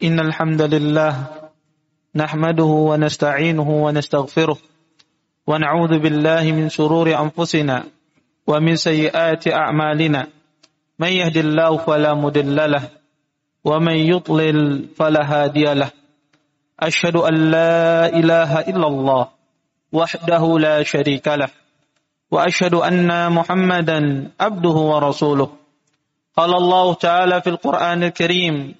إن الحمد لله نحمده ونستعينه ونستغفره ونعوذ بالله من شرور أنفسنا ومن سيئات أعمالنا. من يهد الله فلا مضل له ومن يضلل فلا هادي له. أشهد أن لا إله إلا الله وحده لا شريك له وأشهد أن محمدا عبده ورسوله. قال الله تعالى في القرآن الكريم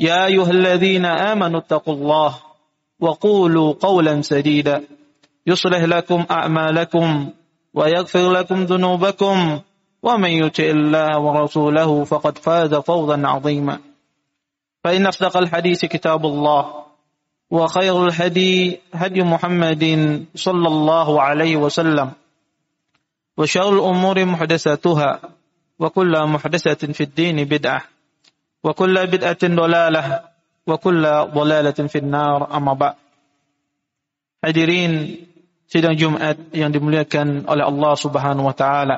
يا أيها الذين آمنوا اتقوا الله وقولوا قولا سديدا. يصلح لكم أعمالكم ويغفر لكم ذنوبكم. ومن يطع الله ورسوله فقد فاز فوزا عظيما. فإن أصدق الحديث كتاب الله وخير الهدي هدي محمد صلى الله عليه وسلم. وشر الأمور محدثاتها وكل محدثة في الدين بدعة. wa kulla bid'atin dolalah wa kulla dolalatin finnar amma ba' hadirin sidang Jumat yang dimuliakan oleh Allah Subhanahu wa taala.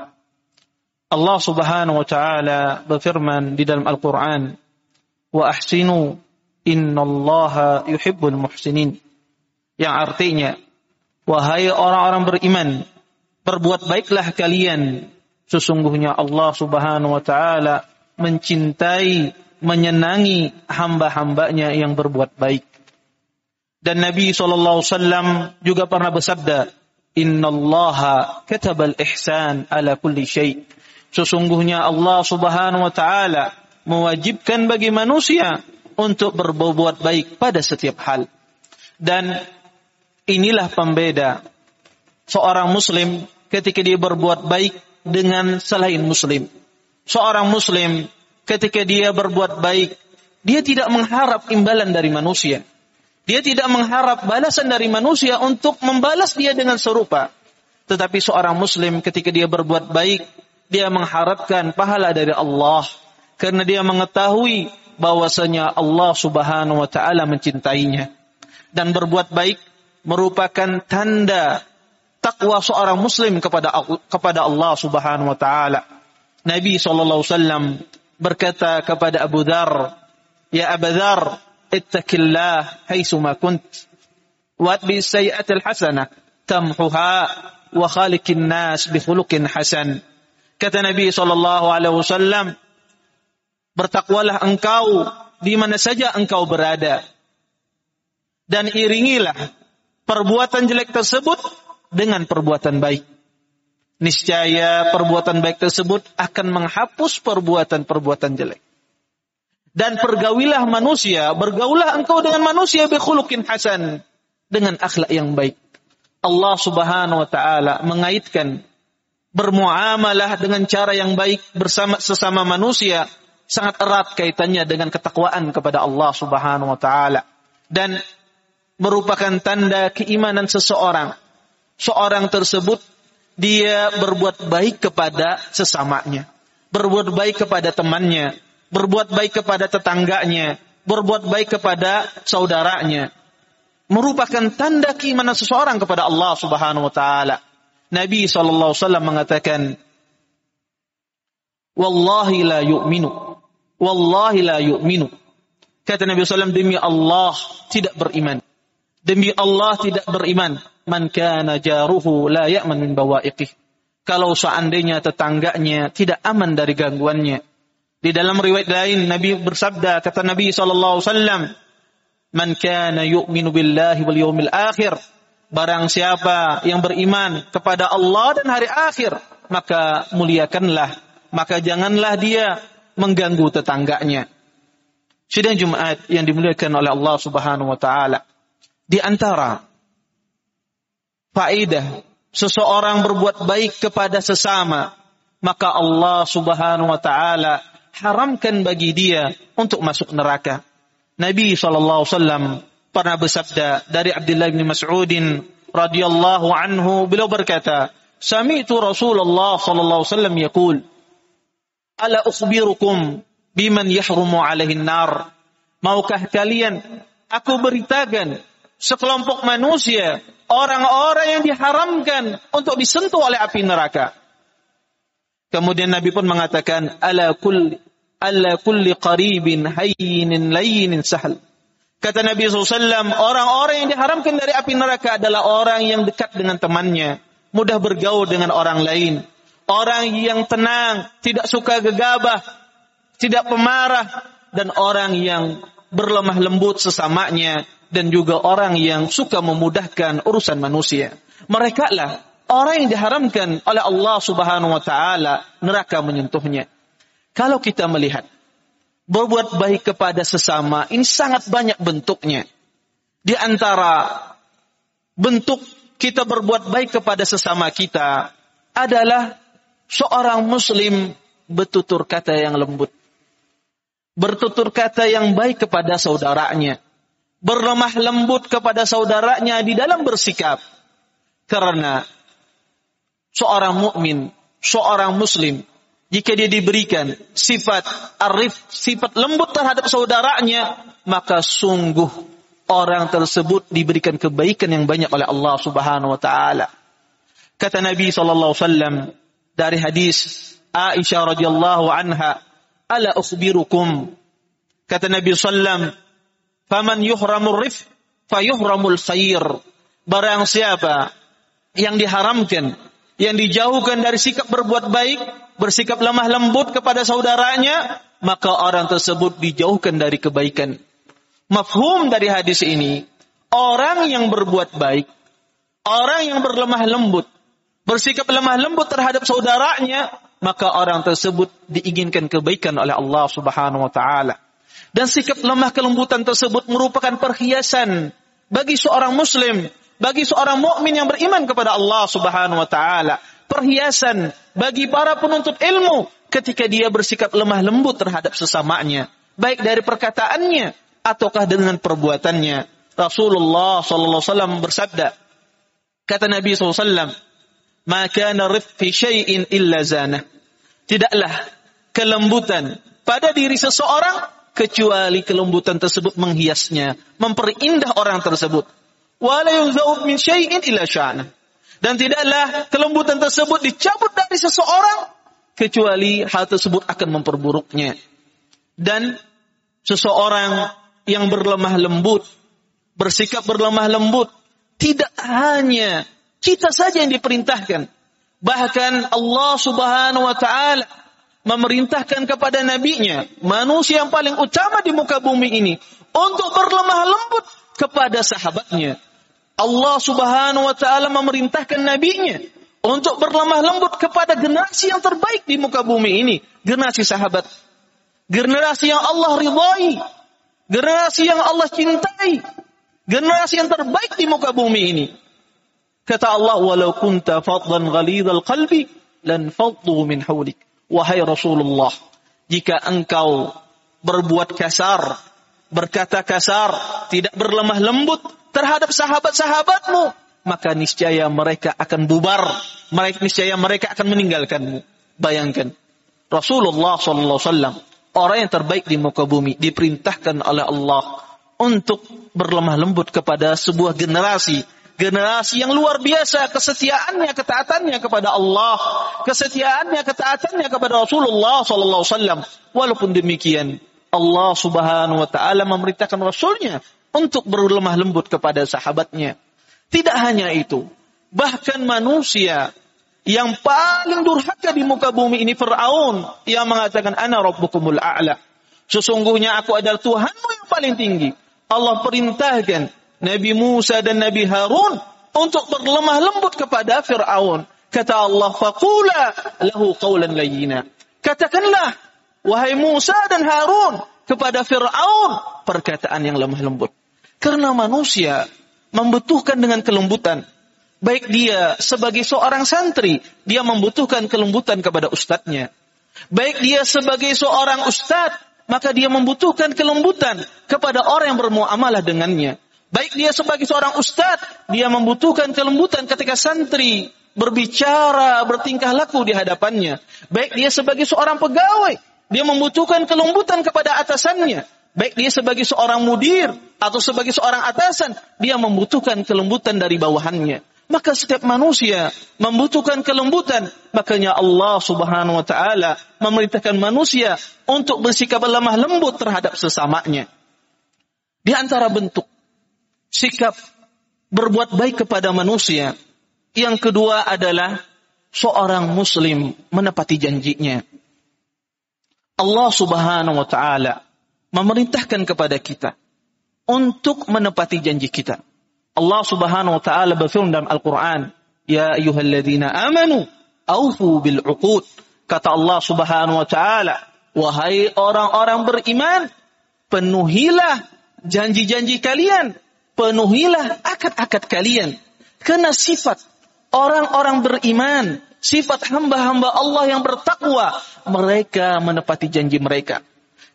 Allah Subhanahu wa taala berfirman di dalam Al-Qur'an wa ahsinu yuhibbul muhsinin. Yang artinya wahai orang-orang beriman berbuat baiklah kalian. Sesungguhnya Allah Subhanahu wa taala mencintai menyenangi hamba-hambanya yang berbuat baik. Dan Nabi SAW juga pernah bersabda, Inna Allah katabal ihsan ala kulli syai. Sesungguhnya Allah subhanahu wa ta'ala mewajibkan bagi manusia untuk berbuat baik pada setiap hal. Dan inilah pembeda seorang muslim ketika dia berbuat baik dengan selain muslim. Seorang muslim ketika dia berbuat baik, dia tidak mengharap imbalan dari manusia. Dia tidak mengharap balasan dari manusia untuk membalas dia dengan serupa. Tetapi seorang muslim ketika dia berbuat baik, dia mengharapkan pahala dari Allah. Karena dia mengetahui bahwasanya Allah subhanahu wa ta'ala mencintainya. Dan berbuat baik merupakan tanda takwa seorang muslim kepada kepada Allah subhanahu wa ta'ala. Nabi SAW berkata kepada Abu Dhar, Ya Abu Dhar, ittaqillah haisuma kunt. Wadbi sayi'atil hasanah tamhuha wa khalikin nas bikhuluqin hasan. Kata Nabi sallallahu alaihi wasallam, bertakwalah engkau di mana saja engkau berada dan iringilah perbuatan jelek tersebut dengan perbuatan baik niscaya perbuatan baik tersebut akan menghapus perbuatan-perbuatan jelek dan pergaulilah manusia, bergaulah engkau dengan manusia bikhulukin hasan dengan akhlak yang baik. Allah Subhanahu wa taala mengaitkan bermuamalah dengan cara yang baik bersama sesama manusia sangat erat kaitannya dengan ketakwaan kepada Allah Subhanahu wa taala dan merupakan tanda keimanan seseorang. Seorang tersebut dia berbuat baik kepada sesamanya, berbuat baik kepada temannya, berbuat baik kepada tetangganya, berbuat baik kepada saudaranya. Merupakan tanda keimanan seseorang kepada Allah Subhanahu wa taala. Nabi sallallahu wasallam mengatakan, "Wallahi la yu'minu." Wallahi la yu'minu. Kata Nabi SAW, demi Allah tidak beriman. Demi Allah tidak beriman. Man kana jaruhu la ya'man min bawa'iqih. Kalau seandainya tetangganya tidak aman dari gangguannya. Di dalam riwayat lain Nabi bersabda kata Nabi sallallahu alaihi wasallam, "Man kana yu'minu billahi wal yawmil akhir" Barang siapa yang beriman kepada Allah dan hari akhir, maka muliakanlah, maka janganlah dia mengganggu tetangganya. Sidang Jumat yang dimuliakan oleh Allah Subhanahu wa taala. Di antara faedah seseorang berbuat baik kepada sesama, maka Allah Subhanahu wa taala haramkan bagi dia untuk masuk neraka. Nabi SAW pernah bersabda dari Abdullah bin Mas'udin radhiyallahu anhu beliau berkata, "Sami'tu Rasulullah sallallahu alaihi wasallam yaqul, ala ukhbirukum biman yahrumu alaihi nar." Maukah kalian aku beritakan sekelompok manusia, orang-orang yang diharamkan untuk disentuh oleh api neraka. Kemudian Nabi pun mengatakan, ala kulli ala kulli qaribin hayyinin layyinin sahal. Kata Nabi SAW, orang-orang yang diharamkan dari api neraka adalah orang yang dekat dengan temannya, mudah bergaul dengan orang lain, orang yang tenang, tidak suka gegabah, tidak pemarah, dan orang yang berlemah lembut sesamanya dan juga orang yang suka memudahkan urusan manusia. Mereka lah orang yang diharamkan oleh Allah Subhanahu wa taala neraka menyentuhnya. Kalau kita melihat berbuat baik kepada sesama ini sangat banyak bentuknya. Di antara bentuk kita berbuat baik kepada sesama kita adalah seorang muslim bertutur kata yang lembut bertutur kata yang baik kepada saudaranya, berlemah lembut kepada saudaranya di dalam bersikap. Karena seorang mukmin, seorang muslim, jika dia diberikan sifat arif, sifat lembut terhadap saudaranya, maka sungguh orang tersebut diberikan kebaikan yang banyak oleh Allah Subhanahu wa taala. Kata Nabi sallallahu alaihi wasallam dari hadis Aisyah radhiyallahu anha, ala ukhbirukum kata Nabi sallam faman yuhramur rif fayuhramul khair barang siapa yang diharamkan yang dijauhkan dari sikap berbuat baik bersikap lemah lembut kepada saudaranya maka orang tersebut dijauhkan dari kebaikan mafhum dari hadis ini orang yang berbuat baik orang yang berlemah lembut bersikap lemah lembut terhadap saudaranya maka orang tersebut diinginkan kebaikan oleh Allah Subhanahu wa taala. Dan sikap lemah kelembutan tersebut merupakan perhiasan bagi seorang muslim, bagi seorang mukmin yang beriman kepada Allah Subhanahu wa taala. Perhiasan bagi para penuntut ilmu ketika dia bersikap lemah lembut terhadap sesamanya, baik dari perkataannya ataukah dengan perbuatannya. Rasulullah sallallahu alaihi wasallam bersabda, kata Nabi sallallahu alaihi wasallam, "Ma kana rifqi syai'in illa zanah." Tidaklah kelembutan pada diri seseorang kecuali kelembutan tersebut menghiasnya, memperindah orang tersebut. Dan tidaklah kelembutan tersebut dicabut dari seseorang kecuali hal tersebut akan memperburuknya. Dan seseorang yang berlemah lembut, bersikap berlemah lembut, tidak hanya kita saja yang diperintahkan, Bahkan Allah Subhanahu wa taala memerintahkan kepada nabinya, manusia yang paling utama di muka bumi ini, untuk berlemah lembut kepada sahabatnya. Allah Subhanahu wa taala memerintahkan nabinya untuk berlemah lembut kepada generasi yang terbaik di muka bumi ini, generasi sahabat. Generasi yang Allah ridhai, generasi yang Allah cintai, generasi yang terbaik di muka bumi ini. Kata Allah, walau kunta fadlan ghalidhal qalbi lan faddu min hawlik. Wahai Rasulullah, jika engkau berbuat kasar, berkata kasar, tidak berlemah lembut terhadap sahabat-sahabatmu, maka niscaya mereka akan bubar, mereka niscaya mereka akan meninggalkanmu. Bayangkan, Rasulullah SAW, orang yang terbaik di muka bumi, diperintahkan oleh Allah untuk berlemah lembut kepada sebuah generasi generasi yang luar biasa kesetiaannya ketaatannya kepada Allah. Kesetiaannya ketaatannya kepada Rasulullah sallallahu wasallam. Walaupun demikian Allah Subhanahu wa taala memerintahkan rasulnya untuk berlemah lembut kepada sahabatnya. Tidak hanya itu bahkan manusia yang paling durhaka di muka bumi ini Fir'aun yang mengatakan ana rabbukumul a'la. Sesungguhnya aku adalah Tuhanmu yang paling tinggi. Allah perintahkan Nabi Musa dan Nabi Harun untuk berlemah lembut kepada Fir'aun. Kata Allah, faqula lahu qawlan layyina. Katakanlah, wahai Musa dan Harun, kepada Fir'aun perkataan yang lemah lembut. Karena manusia membutuhkan dengan kelembutan. Baik dia sebagai seorang santri, dia membutuhkan kelembutan kepada ustadznya. Baik dia sebagai seorang ustadz, maka dia membutuhkan kelembutan kepada orang yang bermuamalah dengannya Baik dia sebagai seorang ustadz, dia membutuhkan kelembutan ketika santri berbicara, bertingkah laku di hadapannya. Baik dia sebagai seorang pegawai, dia membutuhkan kelembutan kepada atasannya. Baik dia sebagai seorang mudir atau sebagai seorang atasan, dia membutuhkan kelembutan dari bawahannya. Maka setiap manusia membutuhkan kelembutan. Makanya Allah subhanahu wa ta'ala memerintahkan manusia untuk bersikap lemah lembut terhadap sesamanya. Di antara bentuk sikap berbuat baik kepada manusia. Yang kedua adalah seorang muslim menepati janjinya. Allah subhanahu wa ta'ala memerintahkan kepada kita untuk menepati janji kita. Allah Subhanahu wa taala berfirman dalam Al-Qur'an, "Ya ayyuhalladzina amanu aufu bil uqud." Kata Allah Subhanahu wa taala, "Wahai orang-orang beriman, penuhilah janji-janji kalian, penuhilah akad-akad kalian." Karena sifat orang-orang beriman, sifat hamba-hamba Allah yang bertakwa, mereka menepati janji mereka.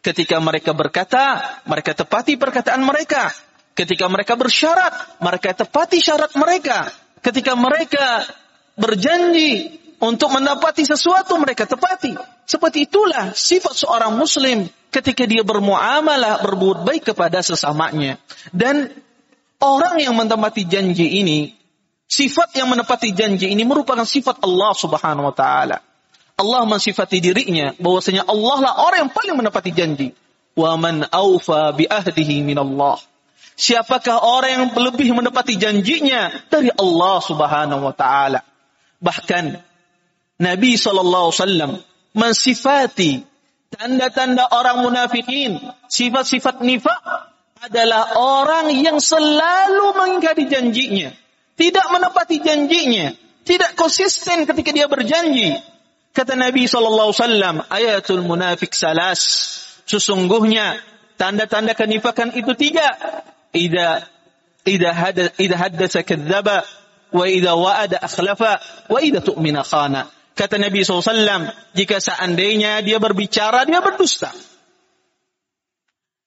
Ketika mereka berkata, mereka tepati perkataan mereka. Ketika mereka bersyarat, mereka tepati syarat mereka. Ketika mereka berjanji untuk mendapati sesuatu, mereka tepati. Seperti itulah sifat seorang muslim ketika dia bermuamalah, berbuat baik kepada sesamanya. Dan orang yang menepati janji ini, sifat yang menepati janji ini merupakan sifat Allah subhanahu wa ta'ala. Allah mensifati dirinya bahwasanya Allah lah orang yang paling menepati janji. Wa man aufa bi ahdihi min Allah. Siapakah orang yang lebih menepati janjinya dari Allah Subhanahu wa taala? Bahkan Nabi sallallahu alaihi wasallam mensifati tanda-tanda orang munafikin, sifat-sifat nifak adalah orang yang selalu mengingkari janjinya, tidak menepati janjinya, tidak konsisten ketika dia berjanji, Kata Nabi sallallahu alaihi wasallam, ayatul munafik salas. Sesungguhnya tanda-tanda kenifakan itu tiga. Ida ida hada ida haddasa kadzaba wa ida wa'ada akhlafa wa ida tu'mina khana. Kata Nabi SAW, jika seandainya dia berbicara, dia berdusta.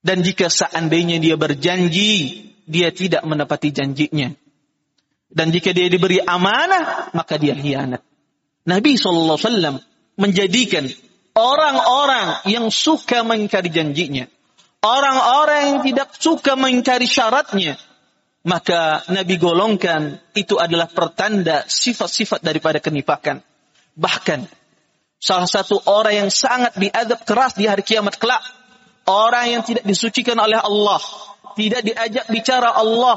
Dan jika seandainya dia berjanji, dia tidak menepati janjinya. Dan jika dia diberi amanah, maka dia hianat. Nabi SAW menjadikan orang-orang yang suka mengingkari janjinya, orang-orang yang tidak suka mengingkari syaratnya, maka Nabi golongkan itu adalah pertanda sifat-sifat daripada kenifakan. Bahkan salah satu orang yang sangat diadab keras di hari kiamat kelak, orang yang tidak disucikan oleh Allah, tidak diajak bicara Allah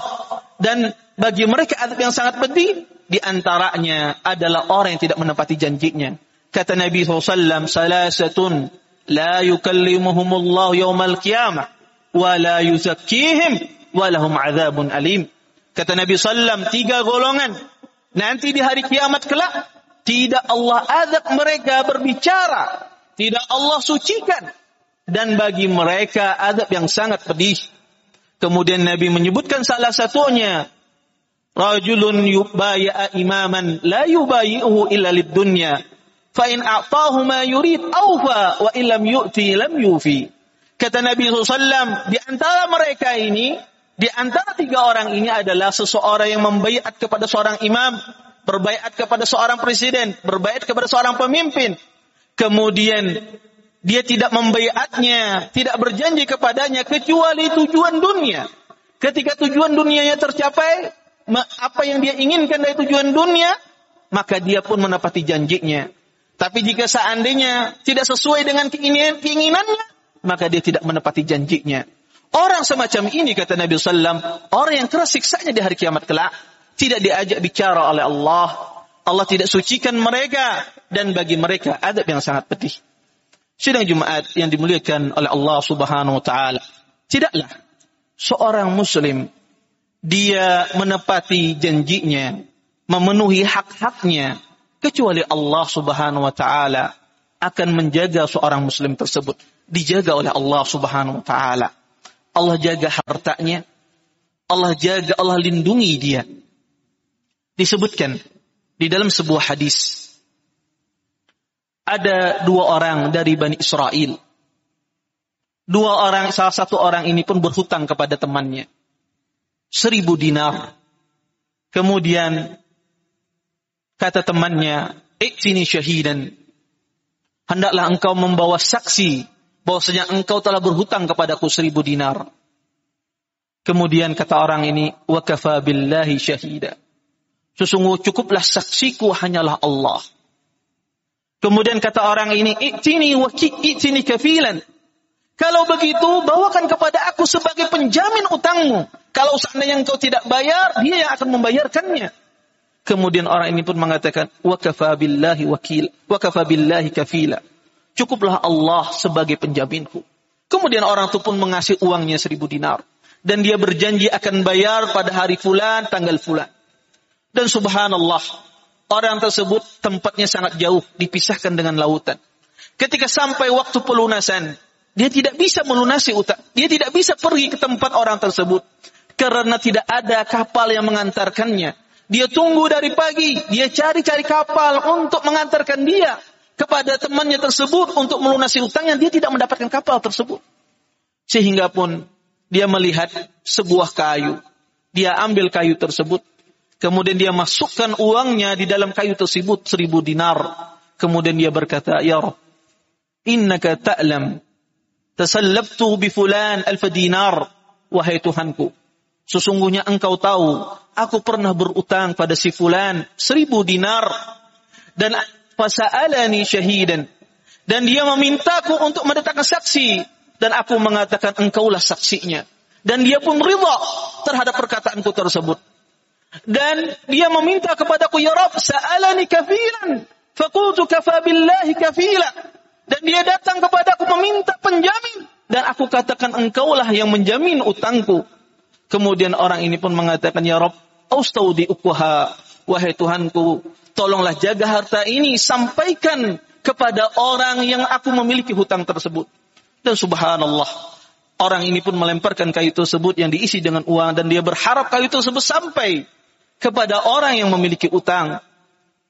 dan bagi mereka adab yang sangat pedih di antaranya adalah orang yang tidak menepati janjinya. Kata Nabi SAW, Salasatun la yukallimuhumullah yawmal qiyamah wa la yuzakkihim wa lahum azabun alim. Kata Nabi SAW, tiga golongan. Nanti di hari kiamat kelak, tidak Allah azab mereka berbicara. Tidak Allah sucikan. Dan bagi mereka adab yang sangat pedih. Kemudian Nabi menyebutkan salah satunya rajulun yubaya'a imaman la yubayi'uhu illa lid dunya. Fa in a'tahu ma yurid awfa wa illam yu'ti lam yufi. Kata Nabi SAW di antara mereka ini di antara tiga orang ini adalah seseorang yang membaiat kepada seorang imam berbaiat kepada seorang presiden berbaiat kepada seorang pemimpin. Kemudian dia tidak membaiatnya tidak berjanji kepadanya kecuali tujuan dunia ketika tujuan dunianya tercapai apa yang dia inginkan dari tujuan dunia, maka dia pun menepati janjinya. Tapi jika seandainya tidak sesuai dengan keinginan, keinginannya, maka dia tidak menepati janjinya. Orang semacam ini kata Nabi Sallam, orang yang keras siksanya di hari kiamat kelak, tidak diajak bicara oleh Allah. Allah tidak sucikan mereka dan bagi mereka adab yang sangat pedih. Sidang Jumat yang dimuliakan oleh Allah Subhanahu wa taala. Tidaklah seorang muslim dia menepati janjinya, memenuhi hak-haknya, kecuali Allah Subhanahu wa taala akan menjaga seorang muslim tersebut, dijaga oleh Allah Subhanahu wa taala. Allah jaga hartanya, Allah jaga, Allah lindungi dia. Disebutkan di dalam sebuah hadis ada dua orang dari Bani Israel. Dua orang, salah satu orang ini pun berhutang kepada temannya seribu dinar. Kemudian kata temannya, "Iktini syahidan." Hendaklah engkau membawa saksi bahwasanya engkau telah berhutang kepadaku seribu dinar. Kemudian kata orang ini, "Wa kafa billahi syahida." Sesungguh cukuplah saksiku hanyalah Allah. Kemudian kata orang ini, "Iktini wa iktini kafilan." Kalau begitu, bawakan kepada aku sebagai penjamin utangmu. Kalau seandainya engkau tidak bayar, dia yang akan membayarkannya. Kemudian orang ini pun mengatakan, wa kafa billahi wakil, wa kafa billahi kafila. Cukuplah Allah sebagai penjaminku. Kemudian orang itu pun mengasih uangnya seribu dinar. Dan dia berjanji akan bayar pada hari fulan, tanggal fulan. Dan subhanallah, orang tersebut tempatnya sangat jauh, dipisahkan dengan lautan. Ketika sampai waktu pelunasan, dia tidak bisa melunasi utang. Dia tidak bisa pergi ke tempat orang tersebut. Karena tidak ada kapal yang mengantarkannya. Dia tunggu dari pagi. Dia cari-cari kapal untuk mengantarkan dia kepada temannya tersebut untuk melunasi utangnya. Dia tidak mendapatkan kapal tersebut. Sehingga pun dia melihat sebuah kayu. Dia ambil kayu tersebut. Kemudian dia masukkan uangnya di dalam kayu tersebut seribu dinar. Kemudian dia berkata, Ya Rabb, innaka ta'lam Tasallabtu bi fulan alfa dinar. Wahai Tuhanku, sesungguhnya engkau tahu, aku pernah berutang pada si fulan seribu dinar. Dan fasa'alani syahidan. Dan dia memintaku untuk mendatangkan saksi. Dan aku mengatakan engkaulah saksinya. Dan dia pun ridha terhadap perkataanku tersebut. Dan dia meminta kepadaku, Ya Rabb, sa'alani kafilan. Fakultu kafa billahi kafila. Dan dia datang kepadaku meminta penjamin. Dan aku katakan engkaulah yang menjamin utangku. Kemudian orang ini pun mengatakan, Ya Rob, austaudi ukuha. Wahai Tuhanku, tolonglah jaga harta ini. Sampaikan kepada orang yang aku memiliki hutang tersebut. Dan subhanallah, orang ini pun melemparkan kayu tersebut yang diisi dengan uang. Dan dia berharap kayu tersebut sampai kepada orang yang memiliki utang.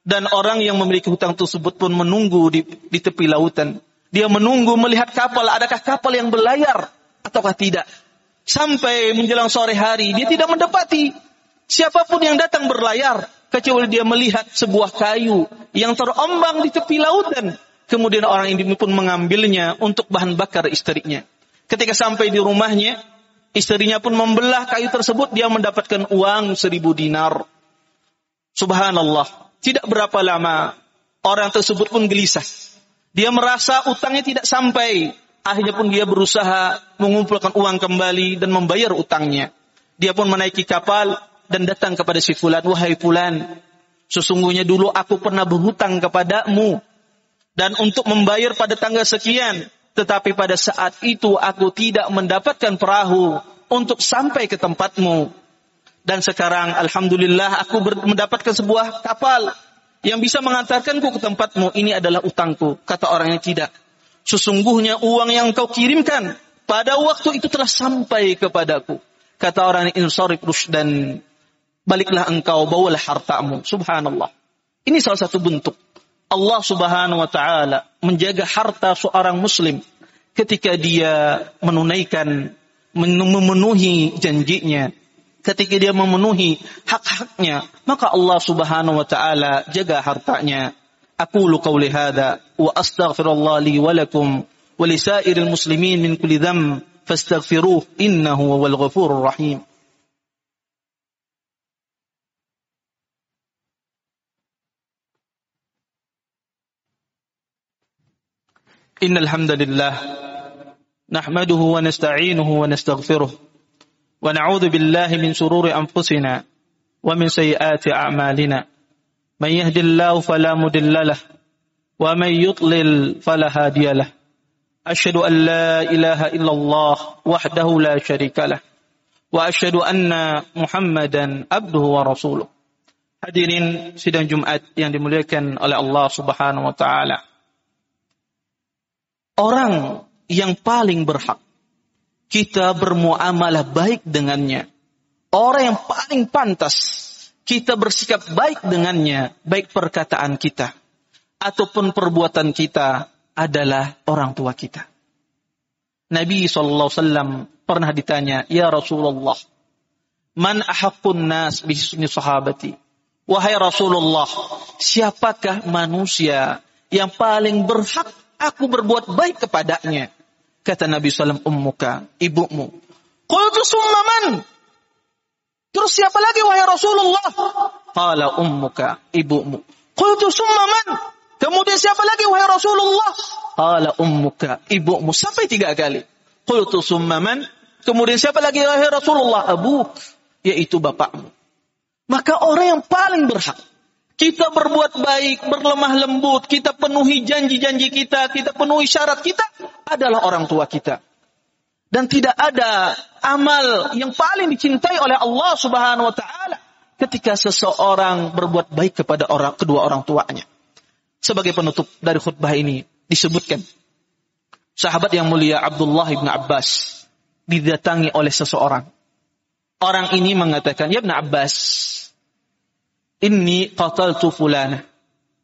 Dan orang yang memiliki hutang tersebut pun menunggu di, di tepi lautan. Dia menunggu melihat kapal, adakah kapal yang berlayar ataukah tidak. Sampai menjelang sore hari, dia tidak mendapati siapa pun yang datang berlayar. Kecuali dia melihat sebuah kayu yang terombang di tepi lautan. Kemudian orang ini pun mengambilnya untuk bahan bakar istrinya. Ketika sampai di rumahnya, istrinya pun membelah kayu tersebut, dia mendapatkan uang seribu dinar. Subhanallah. Tidak berapa lama orang tersebut pun gelisah. Dia merasa utangnya tidak sampai. Akhirnya pun dia berusaha mengumpulkan uang kembali dan membayar utangnya. Dia pun menaiki kapal dan datang kepada si Fulan. Wahai Fulan, sesungguhnya dulu aku pernah berhutang kepadamu. Dan untuk membayar pada tanggal sekian. Tetapi pada saat itu aku tidak mendapatkan perahu untuk sampai ke tempatmu. Dan sekarang Alhamdulillah aku mendapatkan sebuah kapal yang bisa mengantarkanku ke tempatmu. Ini adalah utangku. Kata orang yang tidak. Sesungguhnya uang yang kau kirimkan pada waktu itu telah sampai kepadaku. Kata orang insarif dan baliklah engkau bawalah hartamu. Subhanallah. Ini salah satu bentuk Allah Subhanahu wa taala menjaga harta seorang muslim ketika dia menunaikan memenuhi janjinya ketika dia memenuhi hak-haknya, maka Allah Subhanahu wa taala jaga hartanya. Aku qauli hadza wa astaghfirullah li wa lakum wa lisairil muslimin min kulli dzamb fastaghfiruh innahu huwal ghafurur rahim. إن الحمد لله نحمده ونستعينه ونستغفره ونعوذ بالله من شرور أنفسنا ومن سيئات أعمالنا. من يهد الله فلا مضل له ومن يضلل فلا هادي له. أشهد أن لا إله إلا الله وحده لا شريك له وأشهد أن محمدا عبده ورسوله. Hadirin sidang Jumat yang dimuliakan oleh Allah Subhanahu wa taala. Orang yang paling berhak kita bermuamalah baik dengannya. Orang yang paling pantas kita bersikap baik dengannya, baik perkataan kita ataupun perbuatan kita adalah orang tua kita. Nabi SAW pernah ditanya, Ya Rasulullah, Man ahaqqun nas bihisni sahabati. Wahai Rasulullah, siapakah manusia yang paling berhak aku berbuat baik kepadanya? Kata Nabi SAW, ummuka, ibumu. Qultu summa Terus siapa lagi wahai Rasulullah? Qala ummuka, ibumu. Qultu summa Kemudian siapa lagi wahai Rasulullah? Qala ummuka, ibumu. Sampai tiga kali. Qultu summa Kemudian siapa lagi wahai Rasulullah? Abuk, yaitu bapakmu. Maka orang yang paling berhak kita berbuat baik, berlemah lembut, kita penuhi janji-janji kita, kita penuhi syarat kita adalah orang tua kita. Dan tidak ada amal yang paling dicintai oleh Allah Subhanahu wa taala ketika seseorang berbuat baik kepada orang kedua orang tuanya. Sebagai penutup dari khutbah ini disebutkan sahabat yang mulia Abdullah bin Abbas didatangi oleh seseorang. Orang ini mengatakan, "Ya Ibn Abbas, Inni qataltu fulana.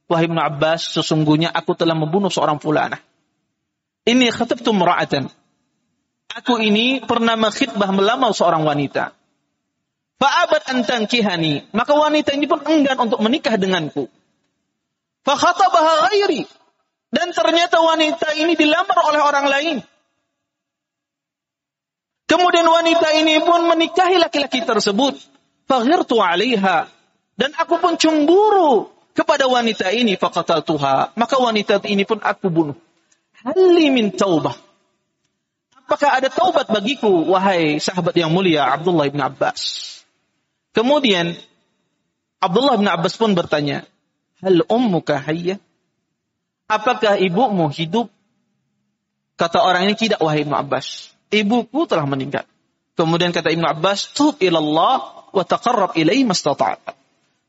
Wahai Ibn Abbas, sesungguhnya aku telah membunuh seorang fulana. Ini khatabtu mra'atan. Aku ini pernah mengkhidbah melamar seorang wanita. Fa'abat an tankihani. Maka wanita ini pun enggan untuk menikah denganku. Fakhatabaha ghairi. Dan ternyata wanita ini dilamar oleh orang lain. Kemudian wanita ini pun menikahi laki-laki tersebut. Faghirtu alaiha. Dan aku pun cemburu kepada wanita ini faqatal tuha. Maka wanita ini pun aku bunuh. Hali min taubah. Apakah ada taubat bagiku, wahai sahabat yang mulia Abdullah bin Abbas? Kemudian Abdullah bin Abbas pun bertanya, Hal ummuka hayya? Apakah ibumu hidup? Kata orang ini tidak, wahai Ibn Abbas. Ibuku telah meninggal. Kemudian kata Ibn Abbas, Tub ilallah wa taqarrab ilaihi mastata'at.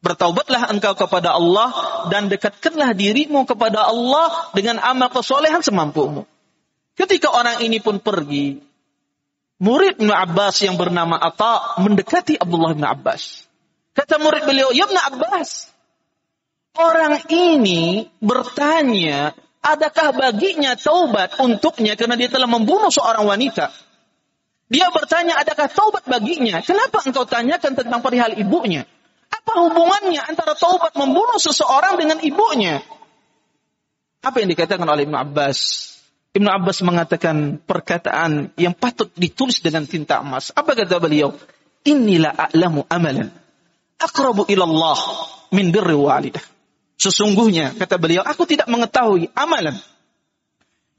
Bertaubatlah engkau kepada Allah dan dekatkanlah dirimu kepada Allah dengan amal kesolehan semampumu. Ketika orang ini pun pergi, murid Ibn Abbas yang bernama Atta mendekati Abdullah bin Abbas. Kata murid beliau, Ya Ibn Abbas, orang ini bertanya, adakah baginya taubat untuknya karena dia telah membunuh seorang wanita? Dia bertanya, adakah taubat baginya? Kenapa engkau tanyakan tentang perihal ibunya? Apa hubungannya antara taubat membunuh seseorang dengan ibunya? Apa yang dikatakan oleh Ibn Abbas? Ibn Abbas mengatakan perkataan yang patut ditulis dengan tinta emas. Apa kata beliau? Inilah a'lamu amalan. Akrabu ilallah min birri walidah. Sesungguhnya, kata beliau, aku tidak mengetahui amalan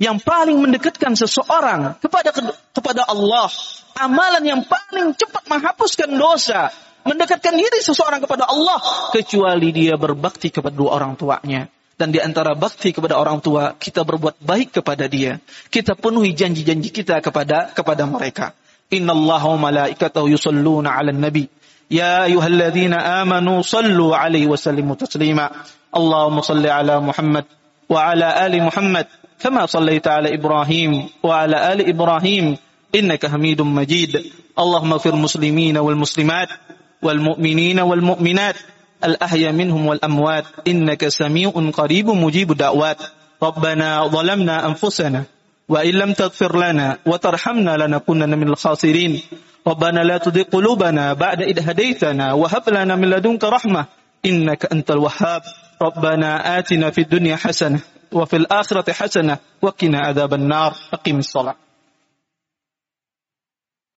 yang paling mendekatkan seseorang kepada kepada Allah, amalan yang paling cepat menghapuskan dosa mendekatkan diri seseorang kepada Allah kecuali dia berbakti kepada dua orang tuanya. Dan di antara bakti kepada orang tua, kita berbuat baik kepada dia. Kita penuhi janji-janji kita kepada kepada mereka. Inna Allah wa malaikatahu yusalluna ala nabi. Ya ayuhalladzina amanu alaihi wa sallimu taslima. Allahumma salli ala Muhammad wa ala ali Ala Ibrahim wa ala ali Ibrahim. Innaka hamidun majid. Allahumma fir muslimina wal muslimat. والمؤمنين والمؤمنات الأحيا منهم والأموات إنك سميع قريب مجيب الدعوات ربنا ظلمنا أنفسنا وإن لم تغفر لنا وترحمنا لنكونن من الخاسرين ربنا لا تضيق قلوبنا بعد إذ هديتنا وهب لنا من لدنك رحمة إنك أنت الوهاب ربنا آتنا في الدنيا حسنة وفي الآخرة حسنة وقنا عذاب النار. أقم الصلاة.